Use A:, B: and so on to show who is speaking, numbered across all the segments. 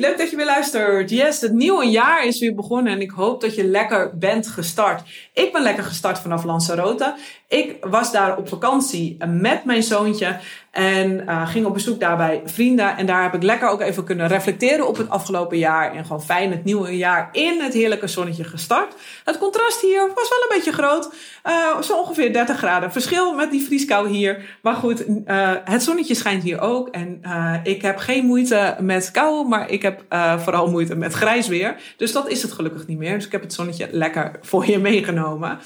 A: Leuk dat je weer luistert. Yes, het nieuwe jaar is weer begonnen en ik hoop dat je lekker bent gestart. Ik ben lekker gestart vanaf Lanzarote. Ik was daar op vakantie met mijn zoontje en uh, ging op bezoek daar bij vrienden. En daar heb ik lekker ook even kunnen reflecteren op het afgelopen jaar. En gewoon fijn het nieuwe jaar in het heerlijke zonnetje gestart. Het contrast hier was wel een beetje groot. Uh, zo ongeveer 30 graden verschil met die vrieskou hier. Maar goed, uh, het zonnetje schijnt hier ook. En ik heb geen moeite met kou, maar ik heb vooral moeite met grijs weer. Dus dat is het gelukkig niet meer. Dus ik heb het zonnetje lekker voor je meegenomen.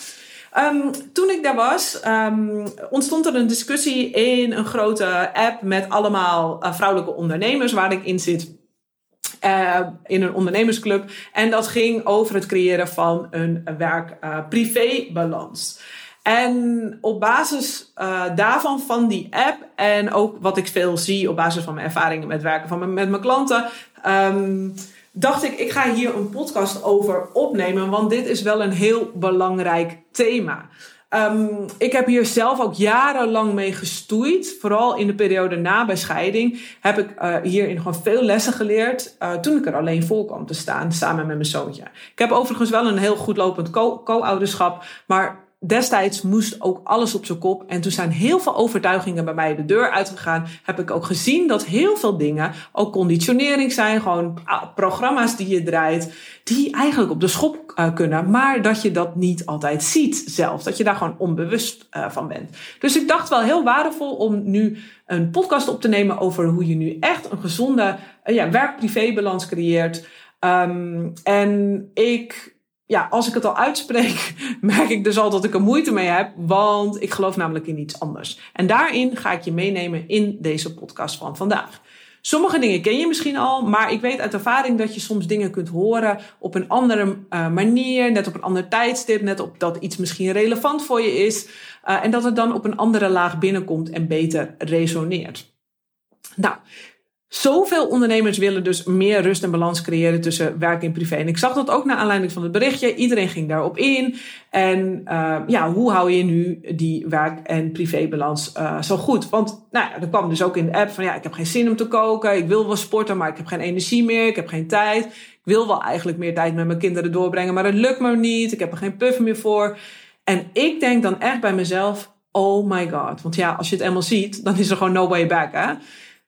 A: Um, toen ik daar was, um, ontstond er een discussie in een grote app met allemaal uh, vrouwelijke ondernemers waar ik in zit. Uh, in een ondernemersclub. En dat ging over het creëren van een werk-privé-balans. en op basis daarvan, van die app, en ook wat ik veel zie op basis van mijn ervaringen met werken van met mijn klanten, um, dacht ik, ik ga hier een podcast over opnemen, want dit is wel een heel belangrijk thema. Um, ik heb hier zelf ook jarenlang mee gestoeid. Vooral in de periode na bescheiding heb ik uh, hierin gewoon veel lessen geleerd. Uh, toen ik er alleen voor kwam te staan, samen met mijn zoontje. Ik heb overigens wel een heel goed lopend co-ouderschap. maar destijds moest ook alles op zijn kop. En toen zijn heel veel overtuigingen bij mij de deur uitgegaan. Heb ik ook gezien dat heel veel dingen ook conditionering zijn. Gewoon ah, programma's die je draait. Die eigenlijk op de schop uh, kunnen. Maar dat je dat niet altijd ziet zelf. Dat je daar gewoon onbewust uh, van bent. Dus ik dacht wel heel waardevol om nu een podcast op te nemen over hoe je nu echt een gezonde uh, ja, werk-privé-balans creëert. Um, en ik ja, als ik het al uitspreek, merk ik dus al dat ik er moeite mee heb, want ik geloof namelijk in iets anders. En daarin ga ik je meenemen in deze podcast van vandaag. Sommige dingen ken je misschien al, maar ik weet uit ervaring dat je soms dingen kunt horen op een andere uh, manier, net op een ander tijdstip, net op dat iets misschien relevant voor je is, uh, en dat het dan op een andere laag binnenkomt en beter resoneert. Nou, Zoveel ondernemers willen dus meer rust en balans creëren tussen werk en privé. En ik zag dat ook naar aanleiding van het berichtje. Iedereen ging daarop in. En uh, ja, hoe hou je nu die werk- en privébalans uh, zo goed? Want nou er kwam dus ook in de app van ja, ik heb geen zin om te koken. Ik wil wel sporten, maar ik heb geen energie meer. Ik heb geen tijd. Ik wil wel eigenlijk meer tijd met mijn kinderen doorbrengen, maar het lukt me niet. Ik heb er geen puff meer voor. En ik denk dan echt bij mezelf, oh my god. Want ja, als je het eenmaal ziet, dan is er gewoon no way back, hè?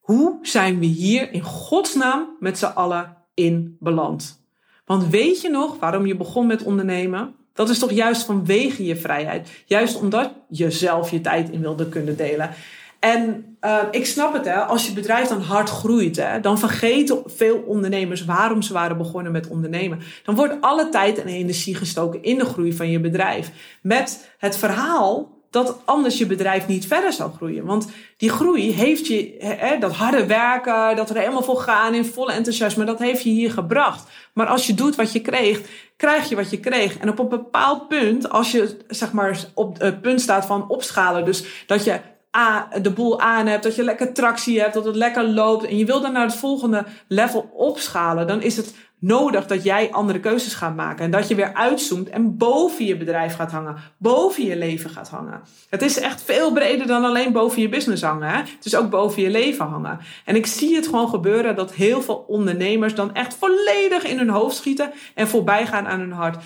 A: Hoe zijn we hier in godsnaam met z'n allen in beland? Want weet je nog waarom je begon met ondernemen? Dat is toch juist vanwege je vrijheid. Juist omdat je zelf je tijd in wilde kunnen delen. En uh, ik snap het, hè, als je bedrijf dan hard groeit, hè, dan vergeten veel ondernemers waarom ze waren begonnen met ondernemen. Dan wordt alle tijd en energie gestoken in de groei van je bedrijf. Met het verhaal dat anders je bedrijf niet verder zou groeien. Want die groei heeft je, hè, dat harde werken, dat er helemaal voor gaan in volle enthousiasme, dat heeft je hier gebracht. Maar als je doet wat je kreeg, krijg je wat je kreeg. En op een bepaald punt, als je zeg maar op het punt staat van opschalen, dus dat je A, de boel aan hebt, dat je lekker tractie hebt, dat het lekker loopt en je wil dan naar het volgende level opschalen, dan is het nodig dat jij andere keuzes gaat maken. En dat je weer uitzoomt en boven je bedrijf gaat hangen. Boven je leven gaat hangen. Het is echt veel breder dan alleen boven je business hangen. Hè? Het is ook boven je leven hangen. En ik zie het gewoon gebeuren dat heel veel ondernemers dan echt volledig in hun hoofd schieten en voorbij gaan aan hun hart.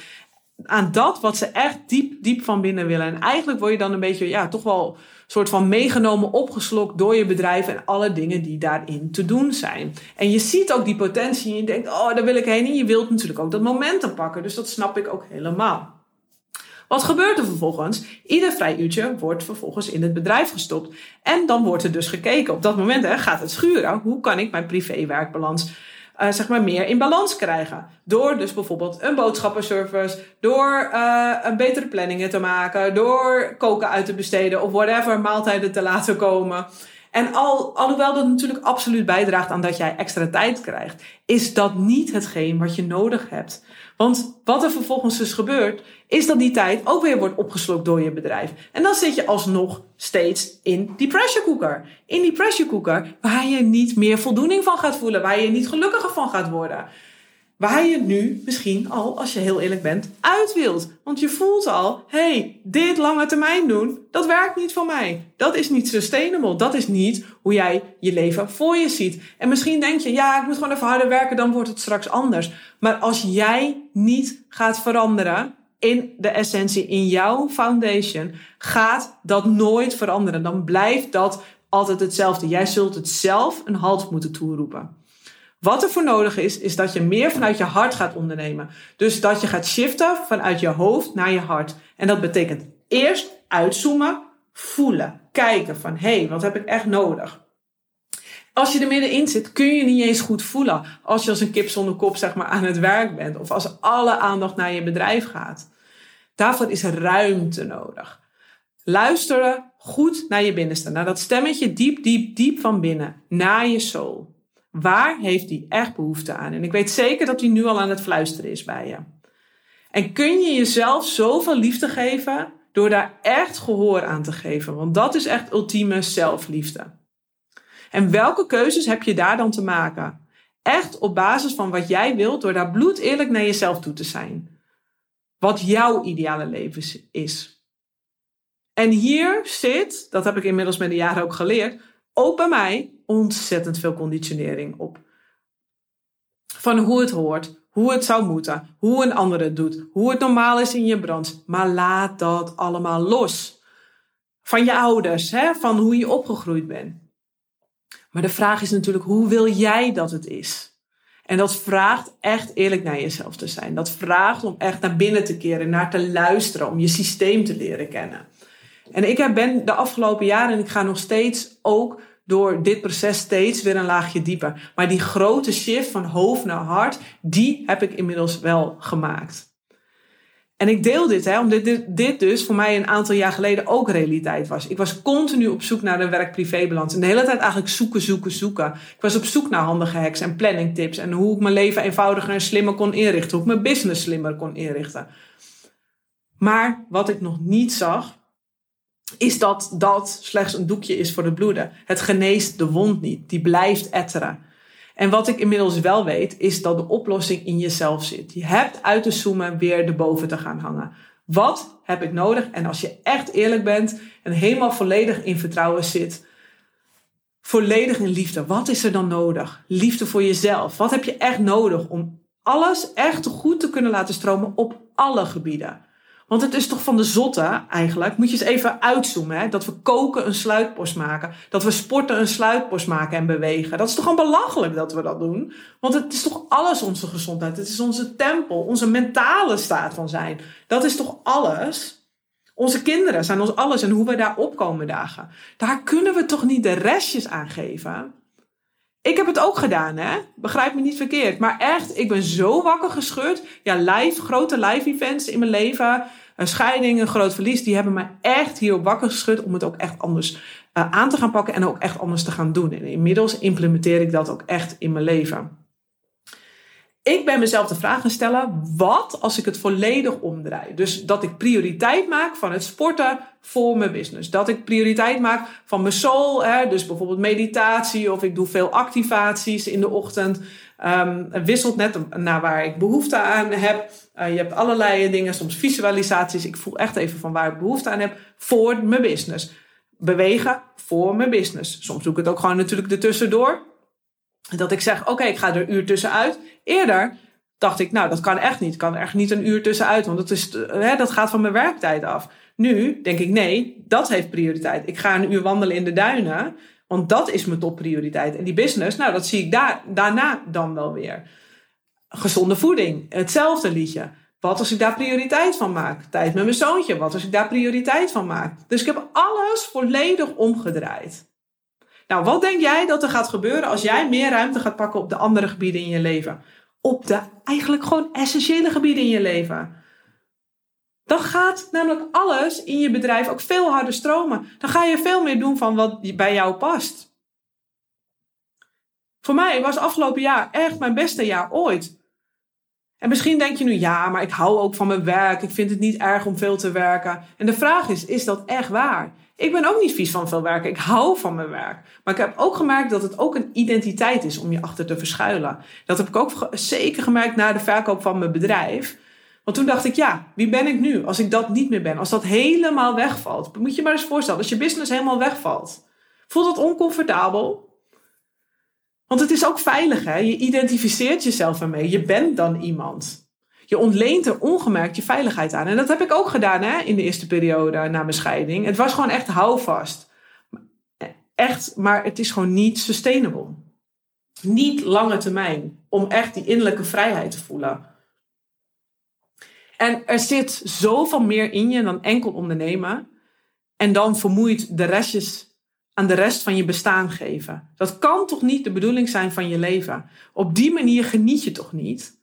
A: Aan dat wat ze echt diep, diep van binnen willen. En eigenlijk word je dan een beetje, ja, toch wel soort van meegenomen, opgeslokt door je bedrijf en alle dingen die daarin te doen zijn. En je ziet ook die potentie en je denkt, oh, daar wil ik heen. En je wilt natuurlijk ook dat momentum pakken. Dus dat snap ik ook helemaal. Wat gebeurt er vervolgens? Ieder vrij uurtje wordt vervolgens in het bedrijf gestopt. En dan wordt er dus gekeken. Op dat moment hè, gaat het schuren. Hoe kan ik mijn privé-werkbalans uh, zeg maar meer in balans krijgen. Door dus bijvoorbeeld een boodschappenservice, door uh, een betere planningen te maken, door koken uit te besteden of whatever, maaltijden te laten komen. En al, alhoewel dat natuurlijk absoluut bijdraagt aan dat jij extra tijd krijgt, is dat niet hetgeen wat je nodig hebt. Want wat er vervolgens dus gebeurt, is dat die tijd ook weer wordt opgeslokt door je bedrijf. En dan zit je alsnog steeds in die pressure cooker. In die pressure cooker waar je niet meer voldoening van gaat voelen, waar je niet gelukkiger van gaat worden. Waar je nu misschien al, als je heel eerlijk bent, uit wilt. Want je voelt al, hey, dit lange termijn doen, dat werkt niet voor mij. Dat is niet sustainable. Dat is niet hoe jij je leven voor je ziet. En misschien denk je, ja, ik moet gewoon even harder werken, dan wordt het straks anders. Maar als jij niet gaat veranderen in de essentie, in jouw foundation, gaat dat nooit veranderen. Dan blijft dat altijd hetzelfde. Jij zult het zelf een halt moeten toeroepen. Wat er voor nodig is, is dat je meer vanuit je hart gaat ondernemen. Dus dat je gaat shiften vanuit je hoofd naar je hart. En dat betekent eerst uitzoomen, voelen, kijken van hé, hey, wat heb ik echt nodig? Als je er middenin zit, kun je niet eens goed voelen. Als je als een kip zonder kop zeg maar, aan het werk bent. Of als alle aandacht naar je bedrijf gaat. Daarvoor is ruimte nodig. Luisteren goed naar je binnenste. Naar dat stemmetje diep, diep, diep van binnen. Naar je soul. Waar heeft hij echt behoefte aan? En ik weet zeker dat hij nu al aan het fluisteren is bij je. En kun je jezelf zoveel liefde geven door daar echt gehoor aan te geven? Want dat is echt ultieme zelfliefde. En welke keuzes heb je daar dan te maken? Echt op basis van wat jij wilt, door daar bloed eerlijk naar jezelf toe te zijn. Wat jouw ideale leven is. En hier zit, dat heb ik inmiddels met de jaren ook geleerd, ook bij mij ontzettend veel conditionering op. Van hoe het hoort, hoe het zou moeten, hoe een ander het doet, hoe het normaal is in je branche. Maar laat dat allemaal los. Van je ouders, hè? van hoe je opgegroeid bent. Maar de vraag is natuurlijk, hoe wil jij dat het is? En dat vraagt echt eerlijk naar jezelf te zijn. Dat vraagt om echt naar binnen te keren, naar te luisteren, om je systeem te leren kennen. En ik ben de afgelopen jaren, en ik ga nog steeds ook door dit proces steeds weer een laagje dieper. Maar die grote shift van hoofd naar hart, die heb ik inmiddels wel gemaakt. En ik deel dit, hè, omdat dit, dit dus voor mij een aantal jaar geleden ook realiteit was. Ik was continu op zoek naar de werk-privé-balans. En de hele tijd eigenlijk zoeken, zoeken, zoeken. Ik was op zoek naar handige hacks en planning tips. En hoe ik mijn leven eenvoudiger en slimmer kon inrichten. Hoe ik mijn business slimmer kon inrichten. Maar wat ik nog niet zag, is dat dat slechts een doekje is voor de bloeden. Het geneest de wond niet, die blijft etteren. En wat ik inmiddels wel weet, is dat de oplossing in jezelf zit. Je hebt uit te zoomen weer erboven te gaan hangen. Wat heb ik nodig? En als je echt eerlijk bent en helemaal volledig in vertrouwen zit, volledig in liefde, wat is er dan nodig? Liefde voor jezelf. Wat heb je echt nodig om alles echt goed te kunnen laten stromen op alle gebieden? Want het is toch van de zotte eigenlijk. Moet je eens even uitzoomen. Hè? Dat we koken een sluitpost maken. Dat we sporten een sluitpost maken en bewegen. Dat is toch gewoon belachelijk dat we dat doen. Want het is toch alles onze gezondheid. Het is onze tempel. Onze mentale staat van zijn. Dat is toch alles. Onze kinderen zijn ons alles. En hoe we daar opkomen dagen. Daar kunnen we toch niet de restjes aan geven. Ik heb het ook gedaan, hè? Begrijp me niet verkeerd. Maar echt, ik ben zo wakker gescheurd. Ja, live, grote live events in mijn leven. Een scheiding, een groot verlies. Die hebben me echt hierop wakker geschud om het ook echt anders uh, aan te gaan pakken. En ook echt anders te gaan doen. En inmiddels implementeer ik dat ook echt in mijn leven. Ik ben mezelf de vraag gaan stellen: wat als ik het volledig omdraai? Dus dat ik prioriteit maak van het sporten voor mijn business. Dat ik prioriteit maak van mijn soul. Hè, dus bijvoorbeeld meditatie of ik doe veel activaties in de ochtend. Um, wisselt net naar waar ik behoefte aan heb. Uh, je hebt allerlei dingen, soms visualisaties. Ik voel echt even van waar ik behoefte aan heb voor mijn business. Bewegen voor mijn business. Soms doe ik het ook gewoon natuurlijk ertussendoor. Dat ik zeg, oké, ik ga er een uur tussenuit. Eerder dacht ik, nou, dat kan echt niet. Ik kan echt niet een uur tussenuit, want dat, is, hè, dat gaat van mijn werktijd af. Nu denk ik, nee, dat heeft prioriteit. Ik ga een uur wandelen in de duinen, want dat is mijn topprioriteit. En die business, nou, dat zie ik daar, daarna dan wel weer. Gezonde voeding, hetzelfde liedje. Wat als ik daar prioriteit van maak? Tijd met mijn zoontje, wat als ik daar prioriteit van maak? Dus ik heb alles volledig omgedraaid. Nou, wat denk jij dat er gaat gebeuren als jij meer ruimte gaat pakken op de andere gebieden in je leven? Op de eigenlijk gewoon essentiële gebieden in je leven. Dan gaat namelijk alles in je bedrijf ook veel harder stromen. Dan ga je veel meer doen van wat bij jou past. Voor mij was afgelopen jaar echt mijn beste jaar ooit. En misschien denk je nu, ja, maar ik hou ook van mijn werk. Ik vind het niet erg om veel te werken. En de vraag is, is dat echt waar? Ik ben ook niet vies van veel werken. Ik hou van mijn werk. Maar ik heb ook gemerkt dat het ook een identiteit is om je achter te verschuilen. Dat heb ik ook zeker gemerkt na de verkoop van mijn bedrijf. Want toen dacht ik, ja, wie ben ik nu als ik dat niet meer ben? Als dat helemaal wegvalt. Moet je maar eens voorstellen, als je business helemaal wegvalt. Voelt dat oncomfortabel? Want het is ook veilig, hè? Je identificeert jezelf ermee. Je bent dan iemand. Je ontleent er ongemerkt je veiligheid aan. En dat heb ik ook gedaan hè, in de eerste periode na mijn scheiding. Het was gewoon echt houvast. Echt, maar het is gewoon niet sustainable. Niet lange termijn. Om echt die innerlijke vrijheid te voelen. En er zit zoveel meer in je dan enkel ondernemen. En dan vermoeit de restjes aan de rest van je bestaan geven. Dat kan toch niet de bedoeling zijn van je leven? Op die manier geniet je toch niet?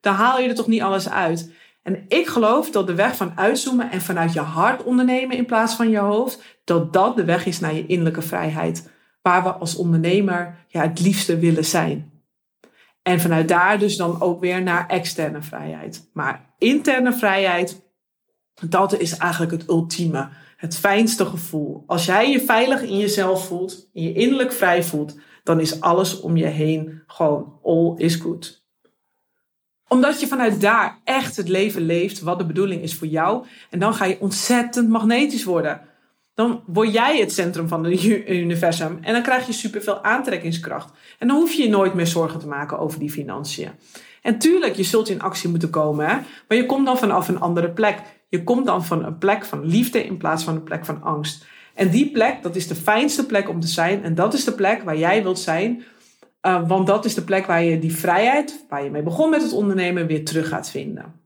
A: Dan haal je er toch niet alles uit? En ik geloof dat de weg van uitzoomen en vanuit je hart ondernemen in plaats van je hoofd, dat dat de weg is naar je innerlijke vrijheid. Waar we als ondernemer ja, het liefste willen zijn. En vanuit daar dus dan ook weer naar externe vrijheid. Maar interne vrijheid, dat is eigenlijk het ultieme het fijnste gevoel. Als jij je veilig in jezelf voelt, en je innerlijk vrij voelt, dan is alles om je heen gewoon all is good. Omdat je vanuit daar echt het leven leeft wat de bedoeling is voor jou. En dan ga je ontzettend magnetisch worden. Dan word jij het centrum van het universum. En dan krijg je superveel aantrekkingskracht. En dan hoef je je nooit meer zorgen te maken over die financiën. En tuurlijk, je zult in actie moeten komen. Hè? Maar je komt dan vanaf een andere plek. Je komt dan van een plek van liefde in plaats van een plek van angst. En die plek, dat is de fijnste plek om te zijn. En dat is de plek waar jij wilt zijn. Uh, want dat is de plek waar je die vrijheid, waar je mee begon met het ondernemen, weer terug gaat vinden.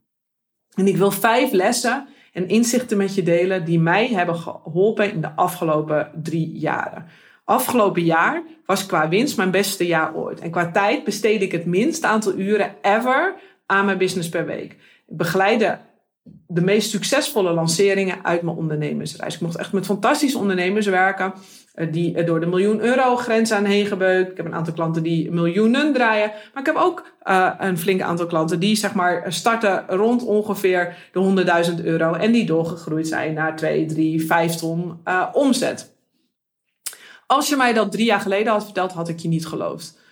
A: En ik wil vijf lessen en inzichten met je delen die mij hebben geholpen in de afgelopen drie jaren. Afgelopen jaar was qua winst mijn beste jaar ooit. En qua tijd besteed ik het minst aantal uren ever aan mijn business per week. Ik begeleide de meest succesvolle lanceringen uit mijn ondernemersreis. Ik mocht echt met fantastische ondernemers werken. Eh, die door de miljoen euro grens aan heen gebeukt. Ik heb een aantal klanten die miljoenen draaien. Maar ik heb ook uh, een flink aantal klanten die zeg maar starten rond ongeveer de 100.000 euro. En die doorgegroeid zijn naar 2, 3, 5 ton omzet. Als je mij dat drie jaar geleden had verteld, had ik je niet geloofd.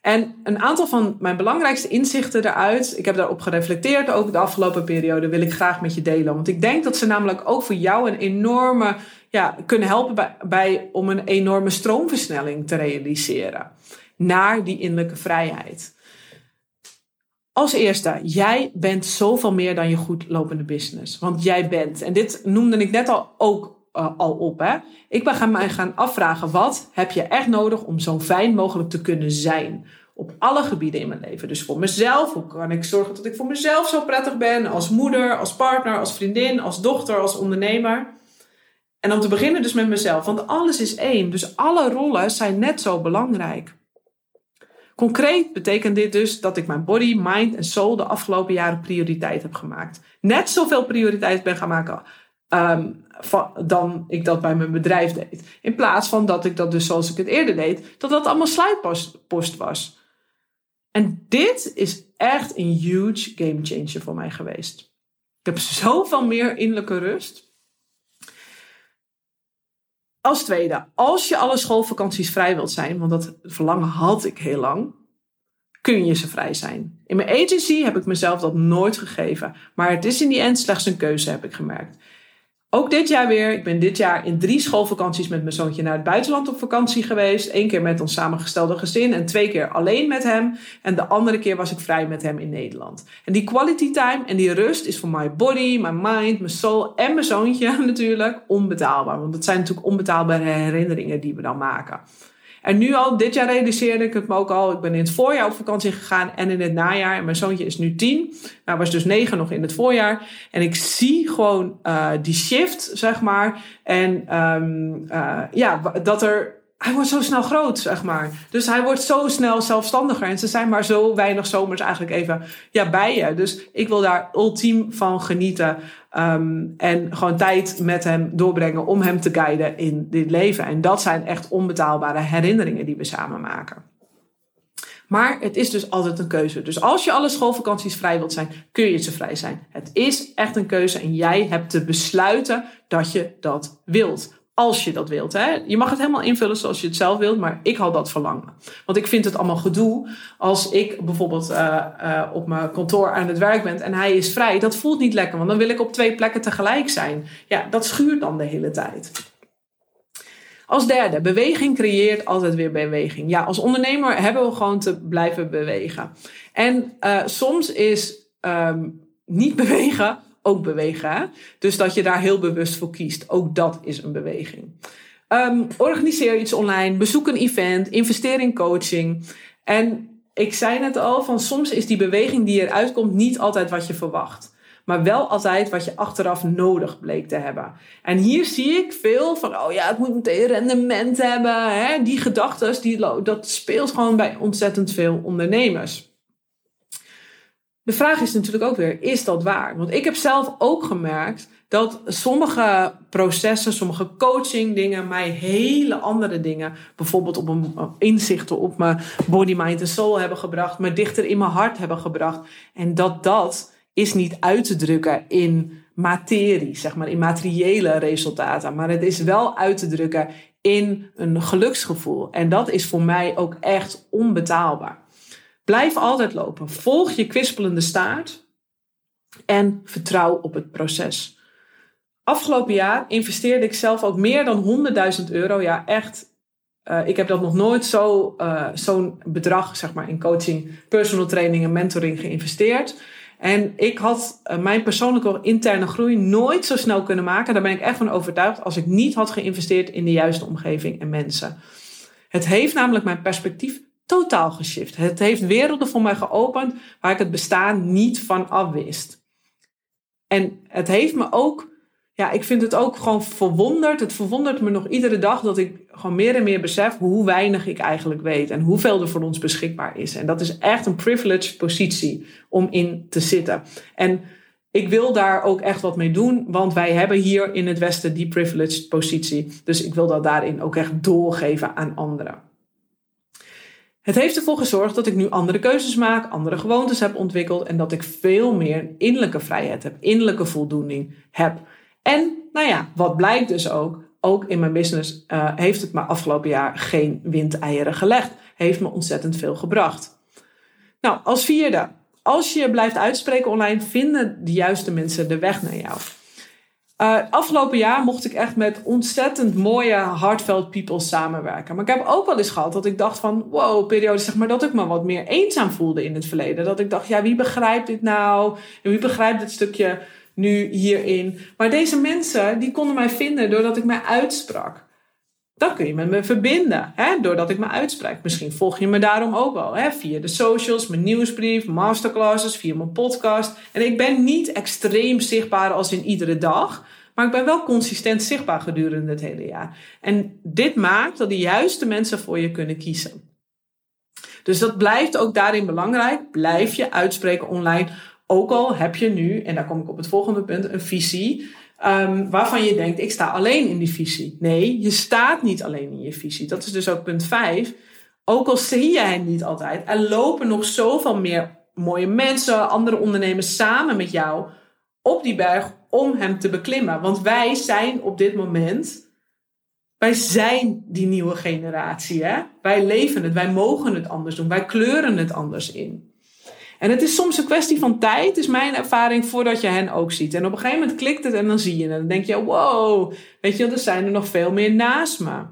A: En een aantal van mijn belangrijkste inzichten eruit, ik heb daarop gereflecteerd ook de afgelopen periode, wil ik graag met je delen. Want ik denk dat ze namelijk ook voor jou een enorme, ja, kunnen helpen bij, om een enorme stroomversnelling te realiseren naar die innerlijke vrijheid. Als eerste, jij bent zoveel meer dan je goed lopende business. Want jij bent, en dit noemde ik net al ook uh, al op. Hè? Ik ben mij gaan afvragen, wat heb je echt nodig om zo fijn mogelijk te kunnen zijn? Op alle gebieden in mijn leven. Dus voor mezelf, hoe kan ik zorgen dat ik voor mezelf zo prettig ben? Als moeder, als partner, als vriendin, als dochter, als ondernemer. En om te beginnen dus met mezelf, want alles is één. Dus alle rollen zijn net zo belangrijk. Concreet betekent dit dus dat ik mijn body, mind en soul de afgelopen jaren prioriteit heb gemaakt. Net zoveel prioriteit ben gaan maken um, dan ik dat bij mijn bedrijf deed. In plaats van dat ik dat dus zoals ik het eerder deed, dat dat allemaal sluitpost was. En dit is echt een huge game changer voor mij geweest. Ik heb zoveel meer innerlijke rust. Als tweede, als je alle schoolvakanties vrij wilt zijn, want dat verlangen had ik heel lang, kun je ze vrij zijn. In mijn agency heb ik mezelf dat nooit gegeven, maar het is in die end slechts een keuze, heb ik gemerkt. Ook dit jaar weer. Ik ben dit jaar in drie schoolvakanties met mijn zoontje naar het buitenland op vakantie geweest. Eén keer met ons samengestelde gezin en twee keer alleen met hem. En de andere keer was ik vrij met hem in Nederland. En die quality time en die rust is voor my body, my mind, mijn soul en mijn zoontje natuurlijk onbetaalbaar. Want het zijn natuurlijk onbetaalbare herinneringen die we dan maken. En nu al, dit jaar realiseerde ik het me ook al. Ik ben in het voorjaar op vakantie gegaan en in het najaar. En mijn zoontje is nu tien. Nou, was dus negen nog in het voorjaar. En ik zie gewoon uh, die shift, zeg maar. En um, ja, dat er hij wordt zo snel groot, zeg maar. Dus hij wordt zo snel zelfstandiger. En ze zijn maar zo weinig zomers eigenlijk even ja, bij je. Dus ik wil daar ultiem van genieten. Um, en gewoon tijd met hem doorbrengen om hem te guiden in dit leven. En dat zijn echt onbetaalbare herinneringen die we samen maken. Maar het is dus altijd een keuze. Dus als je alle schoolvakanties vrij wilt zijn, kun je ze vrij zijn. Het is echt een keuze en jij hebt te besluiten dat je dat wilt. Als je dat wilt. Hè? Je mag het helemaal invullen zoals je het zelf wilt, maar ik had dat verlangen. Want ik vind het allemaal gedoe als ik bijvoorbeeld uh, uh, op mijn kantoor aan het werk ben en hij is vrij. Dat voelt niet lekker, want dan wil ik op twee plekken tegelijk zijn. Ja, dat schuurt dan de hele tijd. Als derde, beweging creëert altijd weer beweging. Ja, als ondernemer hebben we gewoon te blijven bewegen. En uh, soms is um, niet bewegen ook bewegen. Dus dat je daar heel bewust voor kiest. Ook dat is een beweging. Um, organiseer iets online, bezoek een event, investeer in coaching. En ik zei net al, van soms is die beweging die eruit komt niet altijd wat je verwacht maar wel altijd wat je achteraf nodig bleek te hebben. En hier zie ik veel van, oh ja, het moet meteen rendement hebben. Hè? Die gedachten, die, dat speelt gewoon bij ontzettend veel ondernemers. De vraag is natuurlijk ook weer, is dat waar? Want ik heb zelf ook gemerkt dat sommige processen, sommige coaching dingen mij hele andere dingen, bijvoorbeeld op een inzichten op mijn body, mind en soul hebben gebracht, me dichter in mijn hart hebben gebracht. En dat dat is niet uit te drukken in materie, zeg maar, in materiële resultaten. Maar het is wel uit te drukken in een geluksgevoel. En dat is voor mij ook echt onbetaalbaar. Blijf altijd lopen. Volg je kwispelende staart en vertrouw op het proces. Afgelopen jaar investeerde ik zelf ook meer dan 100.000 euro. Ja, echt. Uh, ik heb dat nog nooit uh, zo'n bedrag zeg maar, in coaching, personal training en mentoring geïnvesteerd. En ik had uh, mijn persoonlijke interne groei nooit zo snel kunnen maken. Daar ben ik echt van overtuigd als ik niet had geïnvesteerd in de juiste omgeving en mensen. Het heeft namelijk mijn perspectief totaal geshift. Het heeft werelden voor mij geopend waar ik het bestaan niet van afwist. En het heeft me ook ja, ik vind het ook gewoon verwonderd. Het verwondert me nog iedere dag dat ik gewoon meer en meer besef hoe weinig ik eigenlijk weet en hoeveel er voor ons beschikbaar is. En dat is echt een privileged positie om in te zitten. En ik wil daar ook echt wat mee doen, want wij hebben hier in het Westen die privileged positie. Dus ik wil dat daarin ook echt doorgeven aan anderen. Het heeft ervoor gezorgd dat ik nu andere keuzes maak, andere gewoontes heb ontwikkeld en dat ik veel meer innerlijke vrijheid heb, innerlijke voldoening heb. En nou ja, wat blijkt dus ook, ook in mijn business uh, heeft het me afgelopen jaar geen windeieren gelegd. Heeft me ontzettend veel gebracht. Nou, als vierde, als je blijft uitspreken online, vinden de juiste mensen de weg naar jou. Uh, afgelopen jaar mocht ik echt met ontzettend mooie heartfelt people samenwerken. Maar ik heb ook wel eens gehad dat ik dacht van, wow, periode zeg maar dat ik me wat meer eenzaam voelde in het verleden. Dat ik dacht, ja, wie begrijpt dit nou? En wie begrijpt dit stukje nu hierin. Maar deze mensen, die konden mij vinden doordat ik mij uitsprak. Dan kun je met me verbinden, hè, doordat ik me uitspreek. Misschien volg je me daarom ook wel, hè, via de socials, mijn nieuwsbrief, masterclasses, via mijn podcast. En ik ben niet extreem zichtbaar als in iedere dag, maar ik ben wel consistent zichtbaar gedurende het hele jaar. En dit maakt dat de juiste mensen voor je kunnen kiezen. Dus dat blijft ook daarin belangrijk. Blijf je uitspreken online ook al heb je nu, en daar kom ik op het volgende punt, een visie um, waarvan je denkt, ik sta alleen in die visie. Nee, je staat niet alleen in je visie. Dat is dus ook punt 5. Ook al zie je het niet altijd, er lopen nog zoveel meer mooie mensen, andere ondernemers samen met jou op die berg om hem te beklimmen. Want wij zijn op dit moment, wij zijn die nieuwe generatie. Hè? Wij leven het, wij mogen het anders doen, wij kleuren het anders in. En het is soms een kwestie van tijd, is mijn ervaring, voordat je hen ook ziet. En op een gegeven moment klikt het en dan zie je het. Dan denk je, wow, weet je, er zijn er nog veel meer naast me.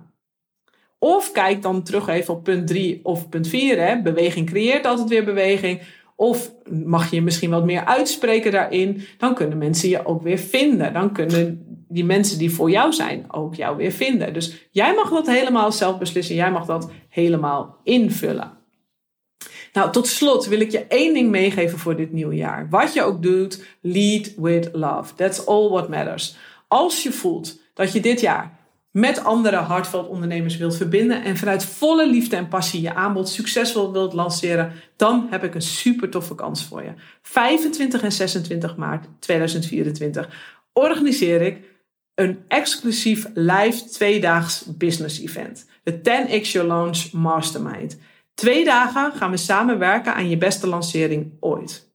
A: Of kijk dan terug even op punt 3 of punt 4. Hè. Beweging creëert altijd weer beweging. Of mag je misschien wat meer uitspreken daarin. Dan kunnen mensen je ook weer vinden. Dan kunnen die mensen die voor jou zijn ook jou weer vinden. Dus jij mag dat helemaal zelf beslissen. Jij mag dat helemaal invullen. Nou, tot slot wil ik je één ding meegeven voor dit nieuwe jaar. Wat je ook doet, lead with love. That's all what matters. Als je voelt dat je dit jaar met andere Hartveld ondernemers wilt verbinden en vanuit volle liefde en passie je aanbod succesvol wilt lanceren, dan heb ik een super toffe kans voor je. 25 en 26 maart 2024 organiseer ik een exclusief live tweedaags business event. De 10x Your Launch Mastermind. Twee dagen gaan we samen werken aan je beste lancering ooit.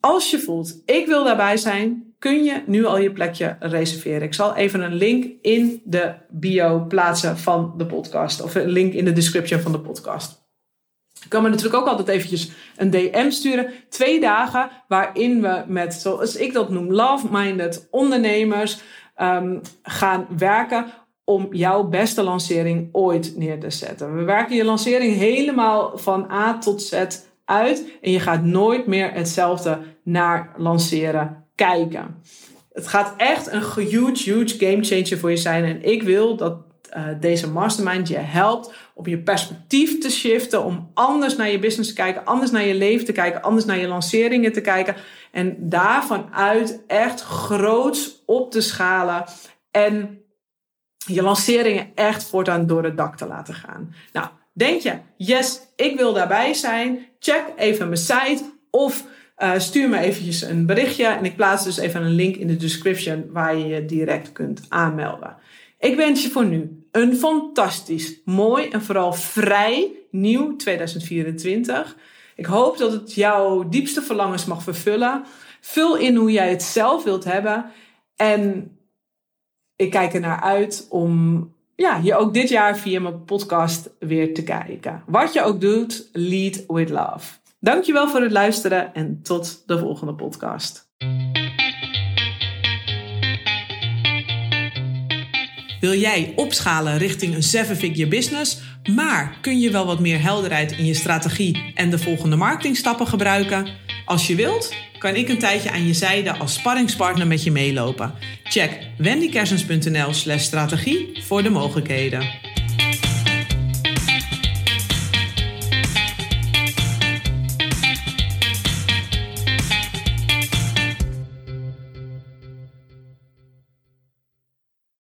A: Als je voelt, ik wil daarbij zijn, kun je nu al je plekje reserveren. Ik zal even een link in de bio plaatsen van de podcast. Of een link in de description van de podcast. Je kan me natuurlijk ook altijd eventjes een DM sturen. Twee dagen waarin we met, zoals ik dat noem, love-minded ondernemers um, gaan werken om jouw beste lancering ooit neer te zetten. We werken je lancering helemaal van A tot Z uit en je gaat nooit meer hetzelfde naar lanceren kijken. Het gaat echt een huge, huge game changer voor je zijn en ik wil dat uh, deze mastermind je helpt om je perspectief te shiften, om anders naar je business te kijken, anders naar je leven te kijken, anders naar je lanceringen te kijken en daarvan uit echt groots op te schalen en je lanceringen echt voortaan door het dak te laten gaan. Nou, denk je, yes, ik wil daarbij zijn? Check even mijn site of uh, stuur me eventjes een berichtje en ik plaats dus even een link in de description waar je je direct kunt aanmelden. Ik wens je voor nu een fantastisch, mooi en vooral vrij nieuw 2024. Ik hoop dat het jouw diepste verlangens mag vervullen. Vul in hoe jij het zelf wilt hebben. En ik kijk er naar uit om ja, je ook dit jaar via mijn podcast weer te kijken. Wat je ook doet, lead with love. Dankjewel voor het luisteren en tot de volgende podcast. Wil jij opschalen richting een seven-figure business, maar kun je wel wat meer helderheid in je strategie en de volgende marketingstappen gebruiken? Als je wilt, kan ik een tijdje aan je zijde als sparringspartner met je meelopen. Check wendykersens.nl slash strategie voor de mogelijkheden.